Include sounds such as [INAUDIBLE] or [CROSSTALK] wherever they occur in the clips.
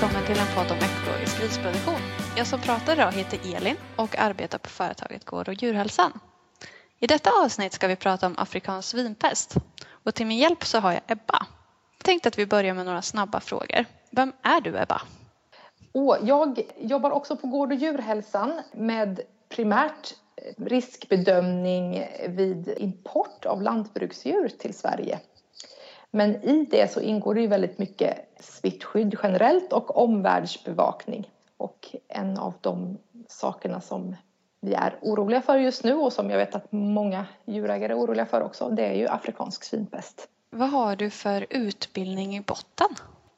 välkommen till en podd om ekologisk grisproduktion. Jag som pratar idag heter Elin och arbetar på företaget Gård och djurhälsan. I detta avsnitt ska vi prata om afrikansk svinpest och till min hjälp så har jag Ebba. Jag tänkte att vi börjar med några snabba frågor. Vem är du Ebba? Och jag jobbar också på Gård och djurhälsan med primärt eh, riskbedömning vid import av lantbruksdjur till Sverige. Men i det så ingår det ju väldigt mycket smittskydd generellt och omvärldsbevakning. Och en av de sakerna som vi är oroliga för just nu och som jag vet att många djurägare är oroliga för också, det är ju afrikansk svinpest. Vad har du för utbildning i botten?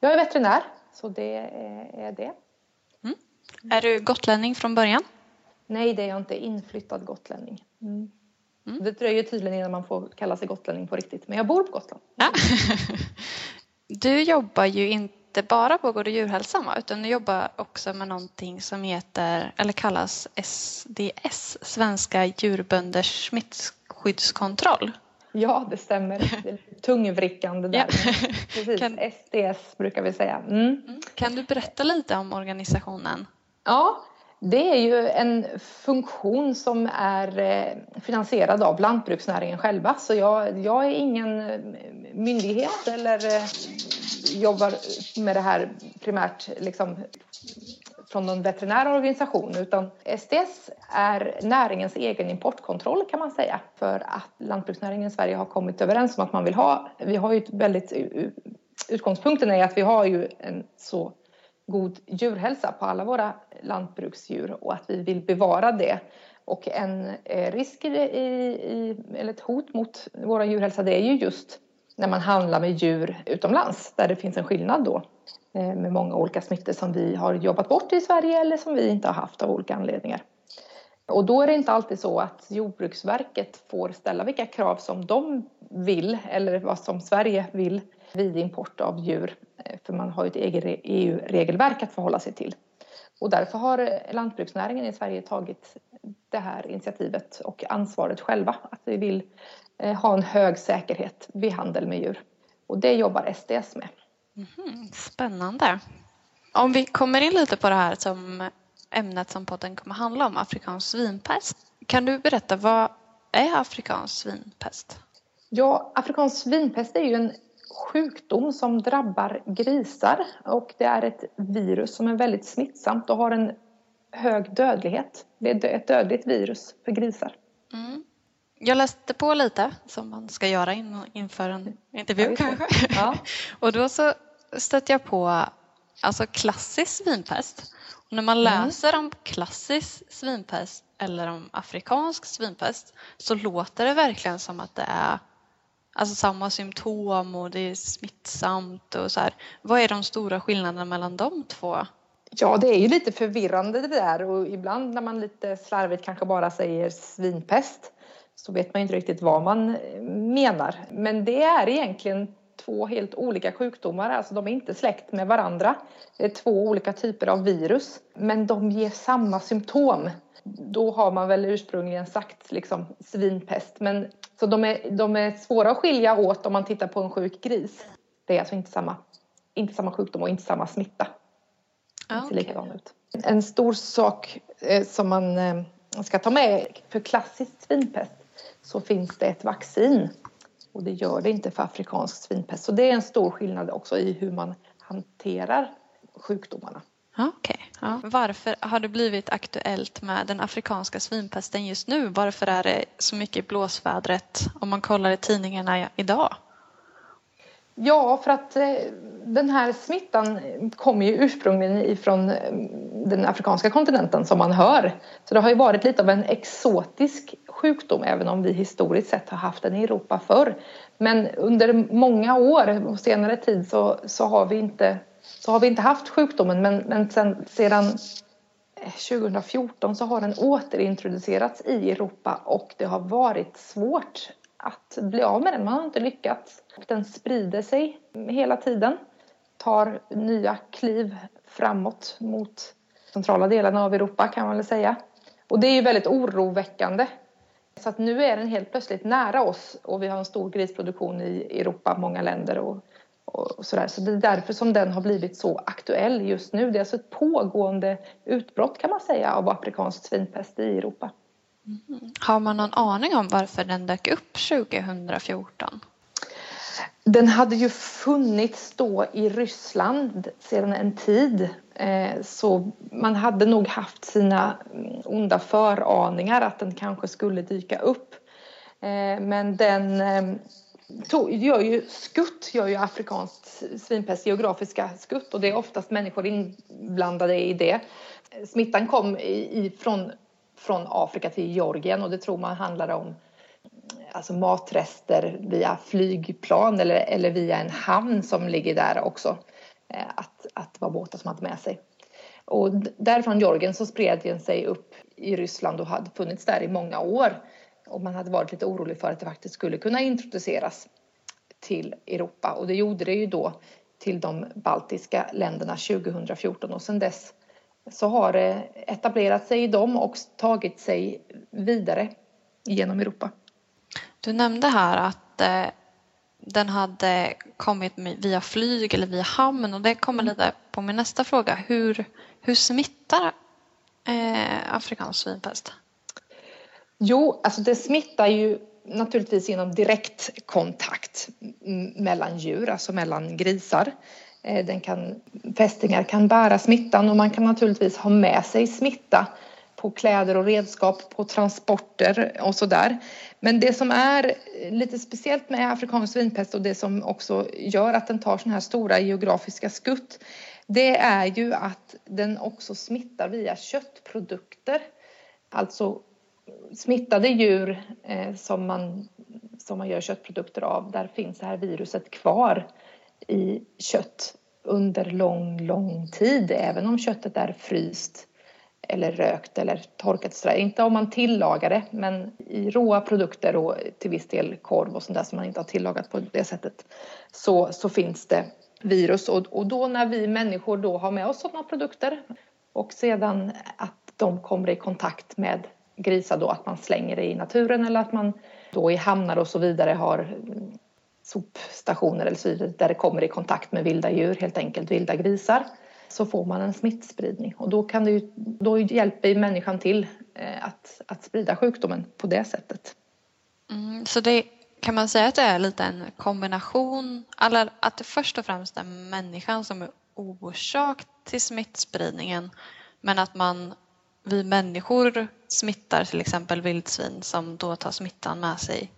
Jag är veterinär, så det är det. Mm. Är du gotlänning från början? Nej, det är jag inte. Inflyttad gotlänning. Mm. Mm. Det dröjer tydligen innan man får kalla sig gotlänning på riktigt. Men jag bor på Gotland. Ja. [LAUGHS] Du jobbar ju inte bara på Gård och djurhälsan utan du jobbar också med någonting som heter, eller kallas SDS, Svenska djurbönders smittskyddskontroll. Ja, det stämmer. [LAUGHS] Det är tungvrickande där. Ja. [LAUGHS] Precis, kan... SDS brukar vi säga. Mm. mm. Kan du berätta lite om organisationen? Ja, det är ju en funktion som är eh, finansierad av lantbruksnäringen själva. Så jag, jag är ingen eh, myndighet eller eh, jobbar med det här primärt liksom från någon veterinär organisation utan STS är näringens egen importkontroll kan man säga. För att lantbruksnäringen i Sverige har kommit överens om att man vill ha, vi har ju ett väldigt, utgångspunkten är att vi har ju en så god djurhälsa på alla våra lantbruksdjur och att vi vill bevara det. Och en eh, risk i, i, eller ett hot mot vår djurhälsa det är ju just när man handlar med djur utomlands där det finns en skillnad då eh, med många olika smittor som vi har jobbat bort i Sverige eller som vi inte har haft av olika anledningar. Och då är det inte alltid så att Jordbruksverket får ställa vilka krav som de vill eller vad som Sverige vill vid import av djur. Eh, för man har ju ett eget EU-regelverk att förhålla sig till. Och därför har lantbruksnäringen i Sverige tagit det här initiativet och ansvaret själva. Att vi vill eh, ha en hög säkerhet vid handel med djur. Och det jobbar SDS med. Mm, spännande. Om vi kommer in lite på det här som ämnet som podden kommer handla om, afrikansk svinpest. Kan du berätta vad är afrikansk svinpest? Ja, afrikansk svinpest är ju en sjukdom som drabbar grisar och det är ett virus som är väldigt smittsamt och har en hög dödlighet. Det är ett dödligt virus för grisar. Mm. Jag läste på lite, som man ska göra inför en intervju ja, kanske. Ja. [LAUGHS] och då så stötte jag på alltså klassisk svinpest. Och när man mm. läser mm. om klassisk svinpest eller om afrikansk svinpest så låter det verkligen som att det är alltså samma symptom och det är smittsamt och så här. Vad är de stora skillnaderna mellan de två? Ja, det är ju lite förvirrande det där och ibland när man lite slarvigt kanske bara säger svinpest så vet man inte riktigt vad man eh, menar. Men det är egentligen två helt olika sjukdomar, alltså de är inte släkt med varandra. Det är två olika typer av virus, men de ger samma symptom. Då har man väl ursprungligen sagt liksom svinpest, men så de är, de är svåra att skilja åt om man tittar på en sjuk gris. Det är alltså inte samma, inte samma sjukdom och inte samma smitta. Ah, okay. ser ut. En stor sak eh, som man eh, ska ta med för klassisk svinpest så finns det ett vaccin och det gör det inte för afrikansk svinpest. Så det är en stor skillnad också i hur man hanterar sjukdomarna. Okay. Ja. Varför har det blivit aktuellt med den afrikanska svinpesten just nu? Varför är det så mycket i blåsvädret om man kollar i tidningarna idag? Ja, för att eh, den här smittan kommer ju ursprungligen ifrån eh, den afrikanska kontinenten som man hör. Så det har ju varit lite av en exotisk sjukdom även om vi historiskt sett har haft den i Europa förr. Men under många år och senare tid så, så har vi inte så har vi inte haft sjukdomen men, men sen, sedan eh, 2014 så har den återintroducerats i Europa och det har varit svårt att bli av med den. Man har inte lyckats. Den sprider sig hela tiden, tar nya kliv framåt mot centrala delarna av Europa kan man väl säga. Och det är ju väldigt oroväckande. Så att nu är den helt plötsligt nära oss och vi har en stor grisproduktion i Europa, många länder och och sådär. Så det är därför som den har blivit så aktuell just nu. Det är alltså ett pågående utbrott kan man säga av afrikansk svinpest i Europa. Mm. Har man någon aning om varför den dök upp 2014? Den hade ju funnits då i Ryssland sedan en tid. Eh, så man hade nog haft sina mm, onda föraningar att den kanske skulle dyka upp. Eh, men den eh, gör ju skutt, gör ju afrikanskt svinpest, geografiska skutt och det är oftast människor inblandade i det. Smittan kom från, från Afrika till Georgien och det tror man handlar om alltså matrester via flygplan eller, eller via en hamn som ligger där också. Eh, att, att vara båtar som hade med sig. Och därifrån Georgien så spred den sig upp i Ryssland och hade funnits där i många år. Och man hade varit lite orolig för att det faktiskt skulle kunna introduceras till Europa. Och det gjorde det ju då till de baltiska länderna 2014 och sedan dess så har det etablerat sig i dem och tagit sig vidare genom Europa. Du nämnde här att eh, den hade kommit via flyg eller via hamn och det kommer mm. lite på min nästa fråga. Hur, hur smittar eh, afrikansk svinpest? Jo, alltså det smittar ju naturligtvis genom direktkontakt mellan djur, alltså mellan grisar. Eh, den kan, fästingar kan bära smittan och man kan naturligtvis ha med sig smitta på kläder och redskap, på transporter och sådär. Men det som är eh, lite speciellt med afrikansk svinpest och det som också gör att den tar sådana här stora geografiska skutt det är ju att den också smittar via köttprodukter. Alltså smittade djur eh, som, man, som man gör köttprodukter av, där finns det här viruset kvar i kött under lång, lång tid, även om köttet är fryst eller rökt eller torkat. Inte om man tillagar det, men i råa produkter och till viss del korv och sånt där som man inte har tillagat på det sättet så, så finns det virus. Och, och då när vi människor då har med oss sådana produkter och sedan att de kommer i kontakt med grisar då, att man slänger det i naturen eller att man då i hamnar och så vidare har sopstationer eller så vidare där det kommer i kontakt med vilda djur, helt enkelt vilda grisar så får man en smittspridning och då, kan det ju, då hjälper människan till eh, att, att sprida sjukdomen på det sättet. Mm, så det kan man säga att det är lite en kombination, eller att det först och främst är människan som är orsak till smittspridningen men att man, vi människor smittar till exempel vildsvin som då tar smittan med sig?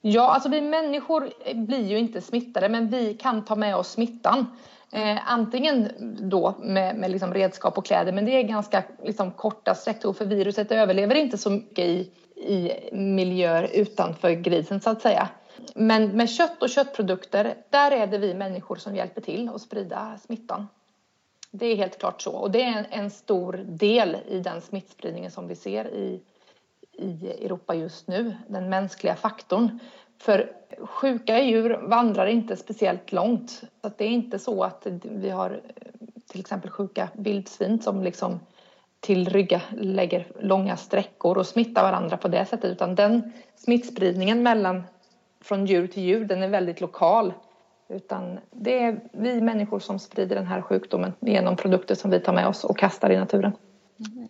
Ja, alltså vi människor blir ju inte smittade men vi kan ta med oss smittan. Eh, antingen då med, med liksom redskap och kläder, men det är ganska liksom korta sträckor för viruset överlever inte så mycket i, i miljöer utanför grisen så att säga. Men med kött och köttprodukter, där är det vi människor som hjälper till att sprida smittan. Det är helt klart så och det är en, en stor del i den smittspridningen som vi ser i, i Europa just nu, den mänskliga faktorn. För sjuka djur vandrar inte speciellt långt. Så det är inte så att vi har eh, till exempel sjuka vildsvin som liksom tillrygga lägger långa sträckor och smittar varandra på det sättet utan den smittspridningen mellan från djur till djur den är väldigt lokal. Utan det är vi människor som sprider den här sjukdomen genom produkter som vi tar med oss och kastar i naturen. Mm.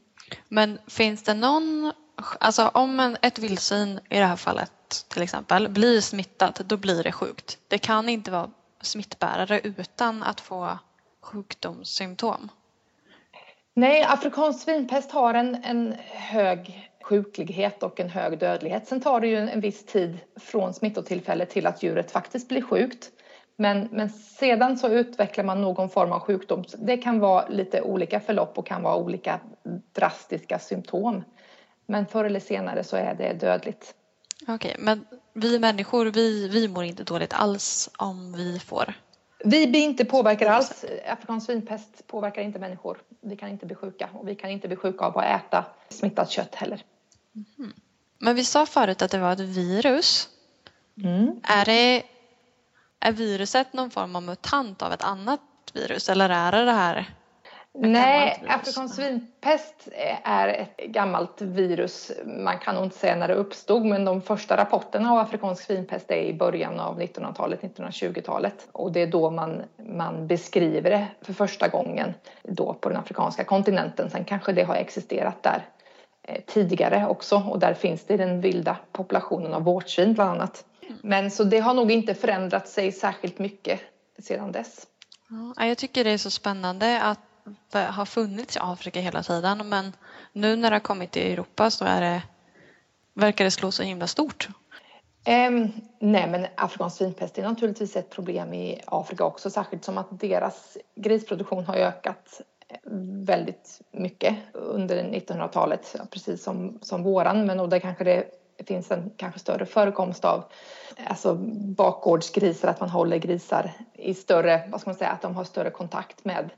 Men finns det någon, alltså om en, ett vildsvin i det här fallet till exempel blir smittat, då blir det sjukt. Det kan inte vara smittbärare utan att få sjukdomssymptom. Nej, afrikansk svinpest har en, en hög sjuklighet och en hög dödlighet. Sen tar det ju en, en viss tid från smittotillfället till att djuret faktiskt blir sjukt. Men, men sedan så utvecklar man någon form av sjukdom. Det kan vara lite olika förlopp och kan vara olika drastiska symptom. Men förr eller senare så är det dödligt. Okej, okay, men vi människor, vi, vi mår inte dåligt alls om vi får? Vi blir inte påverkade alls. Afrikansk svinpest påverkar inte människor. Vi kan inte bli sjuka och vi kan inte bli sjuka av att äta smittat kött heller. Mm. Men vi sa förut att det var ett virus. Mm. Är, det, är viruset någon form av mutant av ett annat virus eller är det det här? Nej, afrikansk svinpest är ett gammalt virus. Man kan nog inte säga när det uppstod men de första rapporterna av afrikansk svinpest är i början av 1900-talet, 1920-talet. Och det är då man, man beskriver det för första gången då på den afrikanska kontinenten. Sen kanske det har existerat där eh, tidigare också och där finns det den vilda populationen av vårtsvin bland annat. Men så det har nog inte förändrat sig särskilt mycket sedan dess. Ja, jag tycker det är så spännande att det har funnits i Afrika hela tiden men nu när det har kommit till Europa så är det, verkar det slå så himla stort. Um, nej men afrikansk svinpest är naturligtvis ett problem i Afrika också särskilt som att deras grisproduktion har ökat väldigt mycket under 1900-talet precis som, som våran men då kanske det finns en kanske större förekomst av alltså bakgårdsgrisar, att man håller grisar i större, vad ska man säga, att de har större kontakt med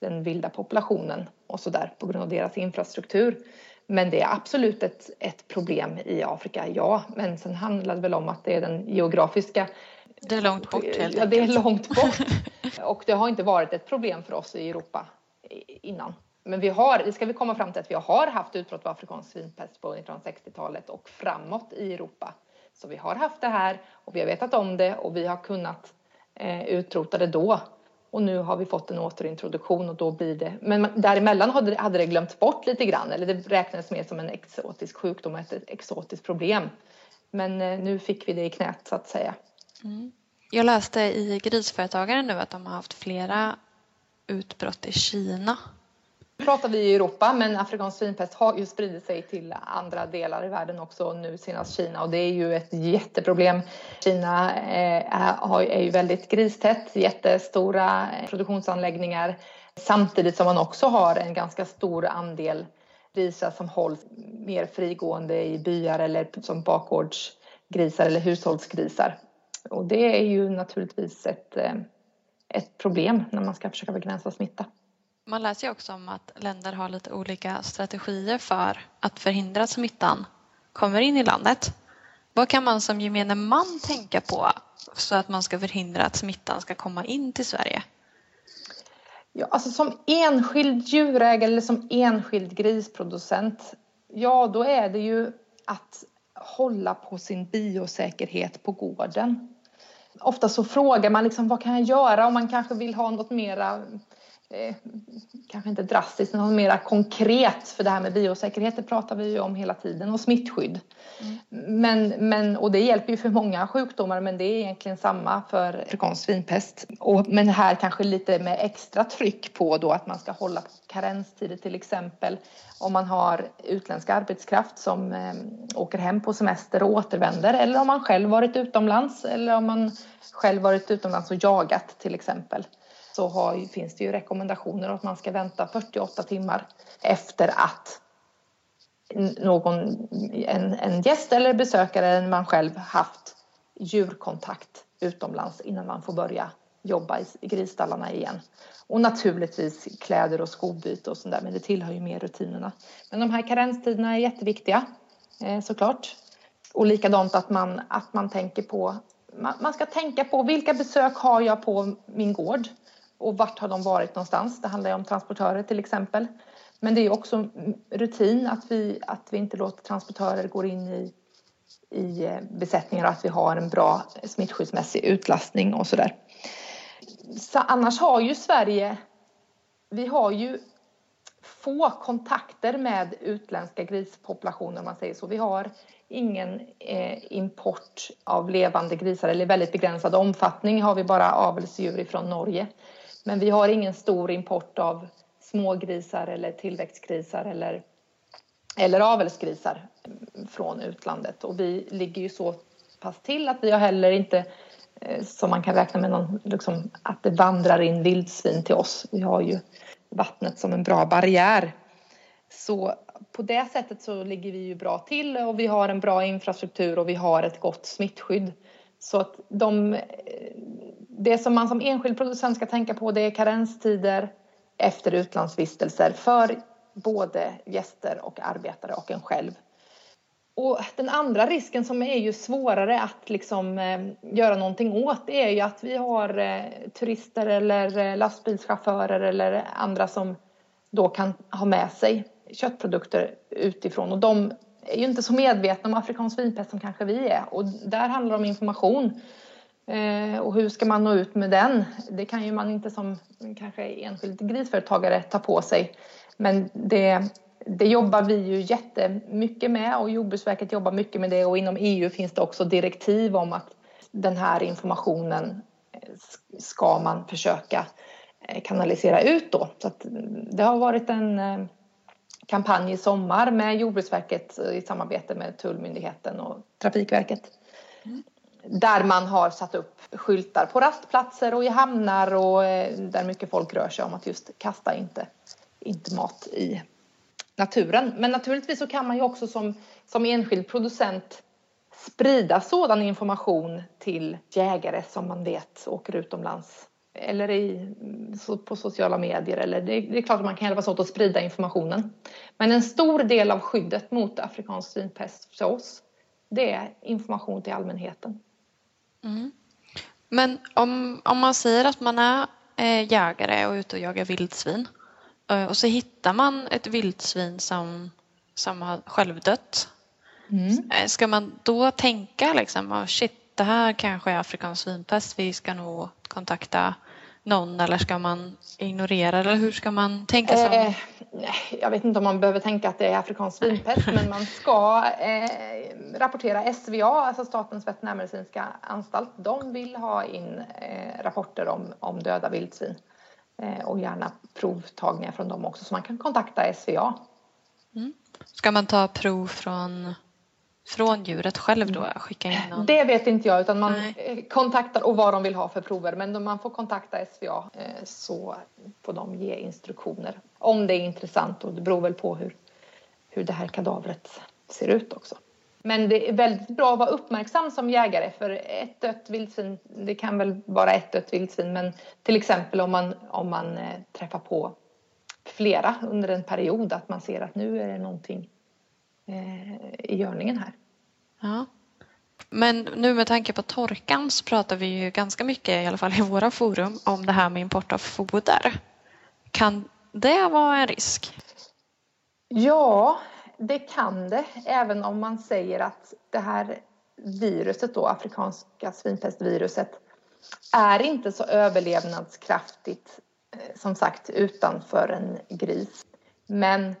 den vilda populationen och så där på grund av deras infrastruktur. Men det är absolut ett, ett problem i Afrika, ja. Men sen handlar det väl om att det är den geografiska... Det är långt bort helt enkelt. Ja, det är långt bort. [LAUGHS] och det har inte varit ett problem för oss i Europa innan. Men vi har, ska vi komma fram till att vi har haft utbrott av afrikansk svinpest på 1960-talet och framåt i Europa. Så vi har haft det här och vi har vetat om det och vi har kunnat eh, utrota det då. Och nu har vi fått en återintroduktion och då blir det... Men däremellan hade det, hade det glömts bort lite grann eller det räknades mer som en exotisk sjukdom, ett exotiskt problem. Men eh, nu fick vi det i knät så att säga. Mm. Jag läste i Grisföretagaren nu att de har haft flera utbrott i Kina pratar vi i Europa, men afrikansk svinpest har ju spridit sig till andra delar i världen också, nu senast Kina och det är ju ett jätteproblem. Kina eh, är ju väldigt gristätt, jättestora produktionsanläggningar samtidigt som man också har en ganska stor andel grisar som hålls mer frigående i byar eller som bakgårdsgrisar eller hushållsgrisar. Och det är ju naturligtvis ett, eh, ett problem när man ska försöka begränsa smitta. Man läser ju också om att länder har lite olika strategier för att förhindra att smittan kommer in i landet. Vad kan man som gemene man tänka på så att man ska förhindra att smittan ska komma in till Sverige? Ja, alltså som enskild djurägare eller som enskild grisproducent, ja då är det ju att hålla på sin biosäkerhet på gården. Ofta så frågar man liksom, vad kan jag göra om man kanske vill ha något mera eh, kanske inte drastiskt, men mer konkret. För det här med biosäkerhet det pratar vi ju om hela tiden och smittskydd. Mm. Men, men, och det hjälper ju för många sjukdomar men det är egentligen samma för afrikansk svinpest. Och, men här kanske lite med extra tryck på då att man ska hålla på karenstider till exempel. Om man har utländsk arbetskraft som eh, åker hem på semester och återvänder eller om man själv varit utomlands eller om man själv varit utomlands och jagat till exempel så har, finns det ju rekommendationer att man ska vänta 48 timmar efter att någon, en, en gäst eller besökare eller man själv haft djurkontakt utomlands innan man får börja jobba i grisstallarna igen. Och naturligtvis kläder och skobyte och sånt där, men det tillhör ju mer rutinerna. Men de här karenstiderna är jätteviktiga eh, såklart. Och likadant att man, att man tänker på man, man ska tänka på vilka besök har jag på min gård? Och vart har de varit någonstans? Det handlar ju om transportörer till exempel. Men det är också rutin att vi, att vi inte låter transportörer gå in i, i eh, besättningar och att vi har en bra smittskyddsmässig utlastning och sådär. Så annars har ju Sverige, vi har ju få kontakter med utländska grispopulationer om man säger så. Vi har ingen eh, import av levande grisar eller i väldigt begränsad omfattning har vi bara avelsdjur från Norge. Men vi har ingen stor import av smågrisar eller tillväxtgrisar eller, eller avelsgrisar från utlandet. Och vi ligger ju så pass till att vi har heller inte eh, som man kan räkna med någon, liksom, att det vandrar in vildsvin till oss. Vi har ju vattnet som en bra barriär. Så på det sättet så ligger vi ju bra till och vi har en bra infrastruktur och vi har ett gott smittskydd. Så att de, det som man som enskild producent ska tänka på det är karenstider efter utlandsvistelser för både gäster och arbetare och en själv. Och den andra risken som är ju svårare att liksom, eh, göra någonting åt det är ju att vi har eh, turister eller eh, lastbilschaufförer eller andra som då kan ha med sig köttprodukter utifrån och de är ju inte så medvetna om afrikansk svinpest som kanske vi är och där handlar det om information. Eh, och hur ska man nå ut med den? Det kan ju man inte som kanske enskild grisföretagare ta på sig. Men det, det jobbar vi ju jättemycket med och Jordbruksverket jobbar mycket med det och inom EU finns det också direktiv om att den här informationen ska man försöka eh, kanalisera ut då. Så det har varit en eh, kampanj i sommar med Jordbruksverket i samarbete med Tullmyndigheten och Trafikverket. Mm. Där man har satt upp skyltar på rastplatser och i hamnar och eh, där mycket folk rör sig om att just kasta inte, inte mat i naturen. Men naturligtvis så kan man ju också som, som enskild producent sprida sådan information till jägare som man vet åker utomlands eller i, på sociala medier. Eller det, det, är klart att man kan hjälpas åt att sprida informationen. Men en stor del av skyddet mot afrikansk svinpest för oss det är information till allmänheten. Mm. Men om, om man säger att man är eh, jägare och ute och jagar vildsvin eh, och så hittar man ett vildsvin som, som har självdött. Mm. Eh, ska man då tänka liksom, oh shit, det här kanske är afrikansk svinpest, vi ska nog kontakta någon eller ska man ignorera eller hur ska man tänka sig? Eh, jag vet inte om man behöver tänka att det är afrikansk svinpest men man ska eh, rapportera SVA, alltså Statens veterinärmedicinska anstalt. De vill ha in eh, rapporter om, om döda vildsvin eh, och gärna provtagningar från dem också så man kan kontakta SVA. Mm. Ska man ta prov från från djuret själv då? Skicka in någon... Det vet inte jag utan man Nej. kontaktar och vad de vill ha för prover men man får kontakta SVA eh, så får de ge instruktioner om det är intressant och det beror väl på hur, hur det här kadavret ser ut också. Men det är väldigt bra att vara uppmärksam som jägare för ett dött vildsvin, det kan väl vara ett dött vildsvin men till exempel om man, om man eh, träffar på flera under en period att man ser att nu är det någonting Eh, i görningen här. Ja. Men nu med tanke på torkan så pratar vi ju ganska mycket, i alla fall i våra forum, om det här med import av foder. Kan det vara en risk? Ja, det kan det, även om man säger att det här viruset då, afrikanska svinpestviruset, är inte så överlevnadskraftigt eh, som sagt utanför en gris. Men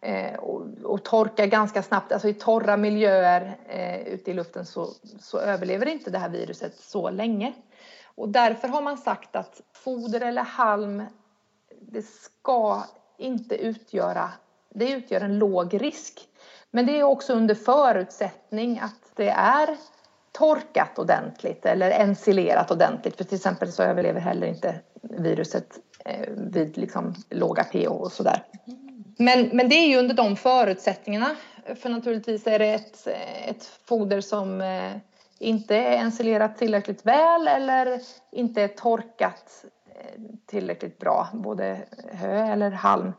eh, och, och torkar ganska snabbt. Alltså i torra miljöer eh, ute i luften så, så överlever inte det här viruset så länge. Och därför har man sagt att foder eller halm det ska inte utgöra, det utgör en låg risk. Men det är också under förutsättning att det är torkat ordentligt eller ensilerat ordentligt. För till exempel så överlever heller inte viruset eh, vid liksom låga pH och sådär. Mm. Men, men det är ju under de förutsättningarna. För naturligtvis är det ett, ett foder som eh, inte är ensilerat tillräckligt väl eller inte är torkat eh, tillräckligt bra, både hö eller halm,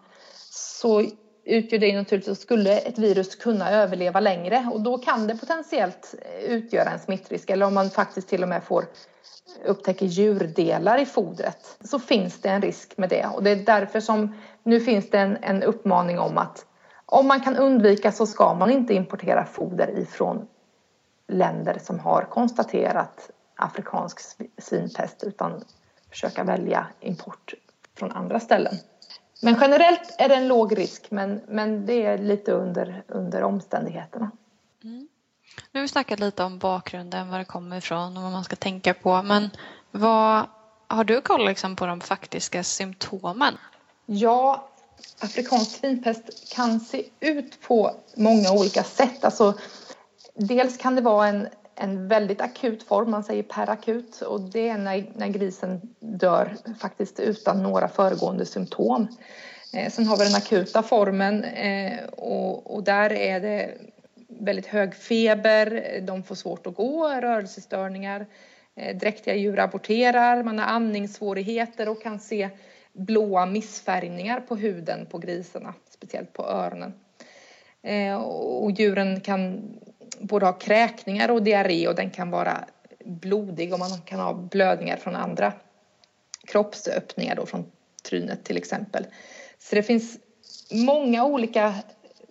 så utgör det naturligtvis, skulle ett virus kunna överleva längre. Och då kan det potentiellt eh, utgöra en smittrisk. Eller om man faktiskt till och med får upptäcker djurdelar i fodret så finns det en risk med det. Och det är därför som nu finns det en, en uppmaning om att om man kan undvika så ska man inte importera foder ifrån länder som har konstaterat afrikansk svinpest utan försöka välja import från andra ställen. Men generellt är det en låg risk men, men det är lite under, under omständigheterna. Mm. Nu har vi snackat lite om bakgrunden, var det kommer ifrån och vad man ska tänka på. Men vad, har du koll liksom på de faktiska symptomen? Ja, afrikansk svinpest kan se ut på många olika sätt. Alltså, dels kan det vara en, en väldigt akut form, man säger perakut och det är när, när grisen dör faktiskt utan några föregående symptom. Eh, sen har vi den akuta formen eh, och, och där är det väldigt hög feber, de får svårt att gå, rörelsestörningar. Eh, dräktiga djur rapporterar, man har andningssvårigheter och kan se blåa missfärgningar på huden på grisarna, speciellt på öronen. Eh, och djuren kan både ha kräkningar och diarré och den kan vara blodig och man kan ha blödningar från andra kroppsöppningar då, från trynet till exempel. Så det finns många olika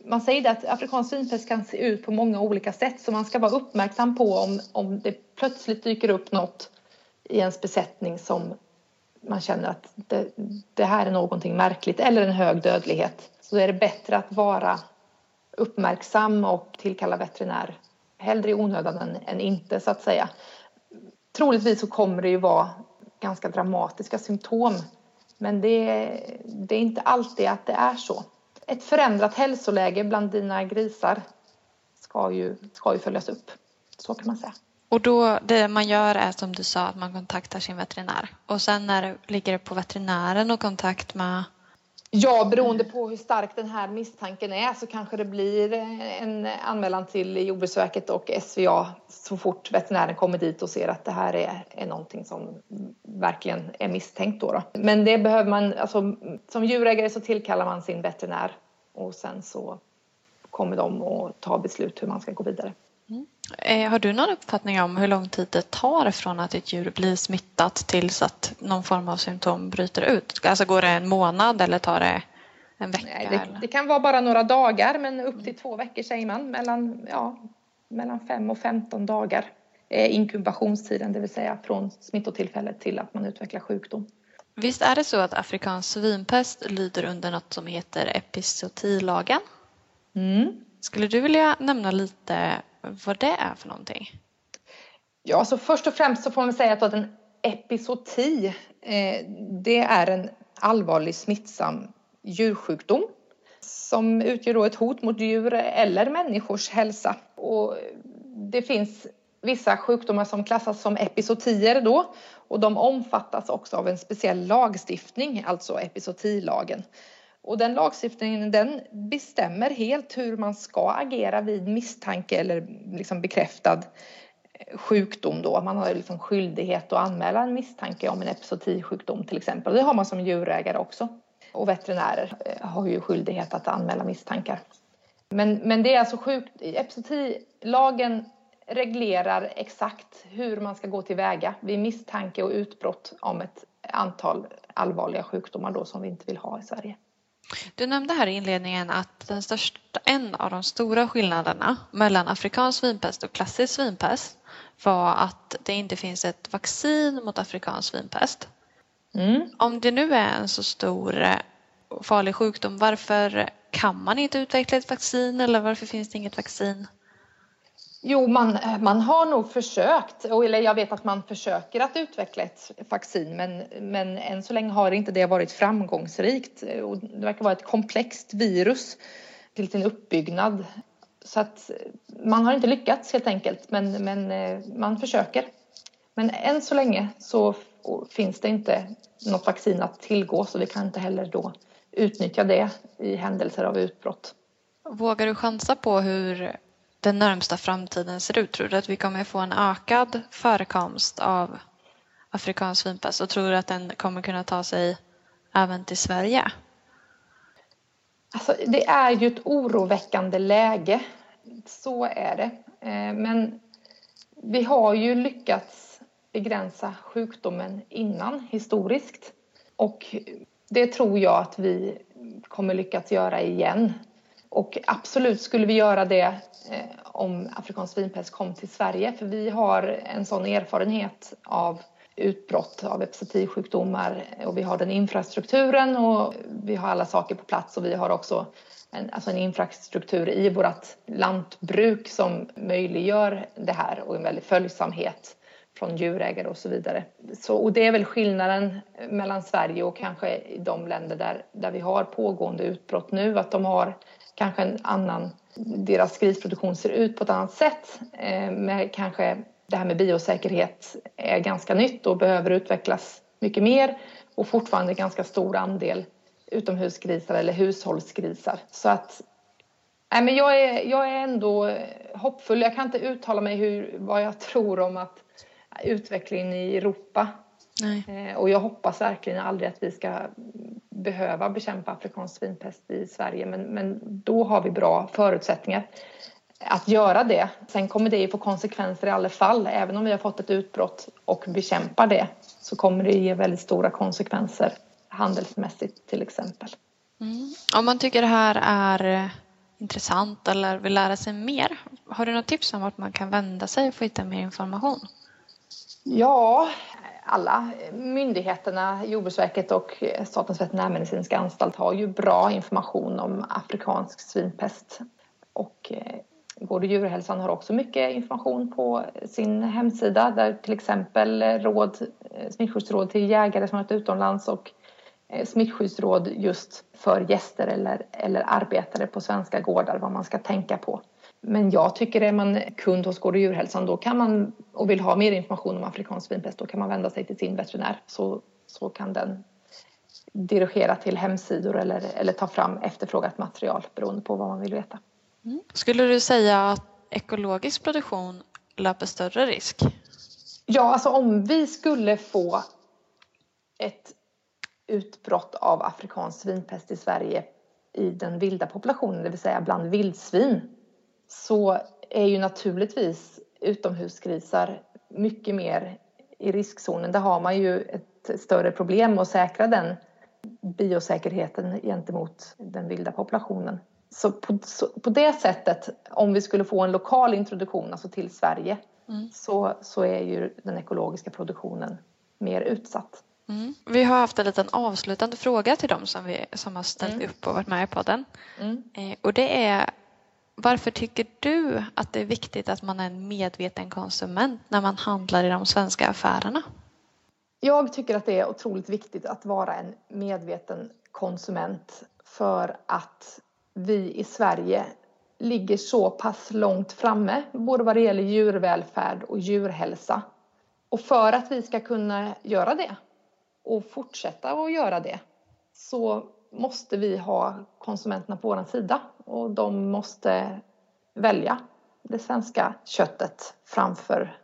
man säger att afrikansk svinpest kan se ut på många olika sätt så man ska vara uppmärksam på om, om det plötsligt dyker upp något i ens besättning som man känner att det, det här är någonting märkligt eller en hög dödlighet. Så är det bättre att vara uppmärksam och tillkalla veterinär hellre i onödan än, än inte så att säga. Troligtvis så kommer det ju vara ganska dramatiska symptom men det, det är inte alltid att det är så. Ett förändrat hälsoläge bland dina grisar ska ju, ska ju följas upp. Så kan man säga. Och då det man gör är som du sa att man kontaktar sin veterinär och sen när det, ligger det på veterinären och kontakt med Ja, beroende på hur stark den här misstanken är så kanske det blir en anmälan till Jordbruksverket och SVA så fort veterinären kommer dit och ser att det här är, är någonting som verkligen är misstänkt. Då, då. Men det behöver man, alltså, som djurägare så tillkallar man sin veterinär och sen så kommer de att ta beslut hur man ska gå vidare. Eh, har du någon uppfattning om hur lång tid det tar från att ett djur blir smittat tills att någon form av symptom bryter ut? Alltså går det en månad eller tar det en vecka? Nej, det, det, kan vara bara några dagar men upp till två veckor säger man. Mellan, ja, mellan 5 och 15 dagar är inkubationstiden, det vill säga från smittotillfället till att man utvecklar sjukdom. Visst är det så att afrikansk svinpest lyder under något som heter epizotilagen? Mm. Skulle du vilja nämna lite vad det är för någonting? Ja, så först och främst så får man säga att en episoti eh, det är en allvarlig smittsam djursjukdom som utgör då ett hot mot djur eller människors hälsa. Och det finns vissa sjukdomar som klassas som episotier då och de omfattas också av en speciell lagstiftning, alltså episotilagen. Och den lagstiftningen den bestämmer helt hur man ska agera vid misstanke eller liksom bekräftad sjukdom då. Man har liksom skyldighet att anmäla en misstanke om en epizootisjukdom till exempel. Det har man som djurägare också. Och veterinärer eh, har ju skyldighet att anmäla misstankar. Men, men det är alltså sjukt, epizootilagen reglerar exakt hur man ska gå tillväga vid misstanke och utbrott om ett antal allvarliga sjukdomar då som vi inte vill ha i Sverige. Du nämnde här i inledningen att den största, en av de stora skillnaderna mellan afrikansk svinpest och klassisk svinpest var att det inte finns ett vaccin mot afrikansk svinpest. Mm. Om det nu är en så stor eh, farlig sjukdom, varför kan man inte utveckla ett vaccin eller varför finns det inget vaccin? Jo, man, eh, man har nog försökt, eller jag vet att man försöker att utveckla ett vaccin men, men än så länge har inte det varit framgångsrikt. Och det verkar vara ett komplext virus till sin uppbyggnad. Så att man har inte lyckats helt enkelt, men, men eh, man försöker. Men än så länge så finns det inte något vaccin att tillgå så vi kan inte heller då utnyttja det i händelser av utbrott. Vågar du chansa på hur den närmsta framtiden ser ut? Tror du att vi kommer få en ökad förekomst av afrikansk svinpest och tror du att den kommer kunna ta sig även till Sverige? Alltså, det är ju ett oroväckande läge. Så är det. Eh, men vi har ju lyckats begränsa sjukdomen innan historiskt. Och det tror jag att vi kommer lyckas göra igen. Och absolut skulle vi göra det eh, om afrikansk svinpest kom till Sverige. För vi har en sån erfarenhet av utbrott av epizootisjukdomar och vi har den infrastrukturen och vi har alla saker på plats. Och vi har också en, alltså en infrastruktur i vårt lantbruk som möjliggör det här. Och en väldig följsamhet från djurägare och så vidare. Så, och det är väl skillnaden mellan Sverige och kanske de länder där, där vi har pågående utbrott nu, att de har kanske en annan, deras grisproduktion ser ut på ett annat sätt. Eh, med kanske det här med biosäkerhet är ganska nytt och behöver utvecklas mycket mer och fortfarande ganska stor andel utomhusgrisar eller hushållsgrisar. Så att nej men jag, är, jag är ändå hoppfull. Jag kan inte uttala mig hur, vad jag tror om att utvecklingen i Europa. Nej. Eh, och jag hoppas verkligen aldrig att vi ska behöva bekämpa afrikansk svinpest i Sverige men, men då har vi bra förutsättningar att göra det. Sen kommer det ju få konsekvenser i alla fall. Även om vi har fått ett utbrott och bekämpar det så kommer det ge väldigt stora konsekvenser handelsmässigt till exempel. Mm. Om man tycker det här är intressant eller vill lära sig mer, har du något tips om vart man kan vända sig och få hitta mer information? Ja, alla myndigheterna, Jordbruksverket och eh, Statens veterinärmedicinska anstalt har ju bra information om afrikansk svinpest. Och eh, Gård och djurhälsan har också mycket information på sin hemsida där till exempel eh, råd, smittskyddsråd till jägare som varit utomlands och smittskyddsråd just för gäster eller, eller arbetare på svenska gårdar vad man ska tänka på. Men jag tycker är man kund hos Gård och djurhälsan då kan man och vill ha mer information om afrikansk svinpest då kan man vända sig till sin veterinär så, så kan den dirigera till hemsidor eller, eller ta fram efterfrågat material beroende på vad man vill veta. Mm. Skulle du säga att ekologisk produktion löper större risk? Ja, alltså om vi skulle få ett utbrott av afrikansk svinpest i Sverige i den vilda populationen, det vill säga bland vildsvin, så är ju naturligtvis utomhusgrisar mycket mer i riskzonen. Där har man ju ett större problem att säkra den biosäkerheten gentemot den vilda populationen. Så på, så på, det sättet, om vi skulle få en lokal introduktion alltså till Sverige mm. så, så är ju den ekologiska produktionen mer utsatt. Mm. Vi har haft en liten avslutande fråga till dem som, vi, som har ställt mm. upp och varit med i podden. Mm. Eh, och det är varför tycker du att det är viktigt att man är en medveten konsument när man handlar i de svenska affärerna? Jag tycker att det är otroligt viktigt att vara en medveten konsument för att vi i Sverige ligger så pass långt framme, både vad det gäller djurvälfärd och djurhälsa. Och för att vi ska kunna göra det och fortsätta att göra det så måste vi ha konsumenterna på vår sida och de måste välja det svenska köttet framför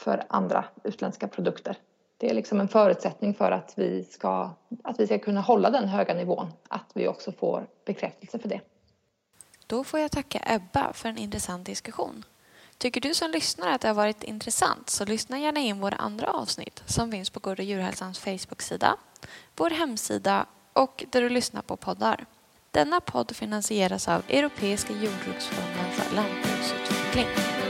för andra utländska produkter. Det är liksom en förutsättning för att vi, ska, att vi ska kunna hålla den höga nivån, att vi också får bekräftelse för det. Då får jag tacka Ebba för en intressant diskussion. Tycker du som lyssnar att det har varit intressant så lyssna gärna in våra andra avsnitt som finns på Gård och djurhälsans Facebook-sida, vår hemsida och där du lyssnar på poddar. Denna podd finansieras av Europeiska jordbruksfonden för lantbruksutveckling.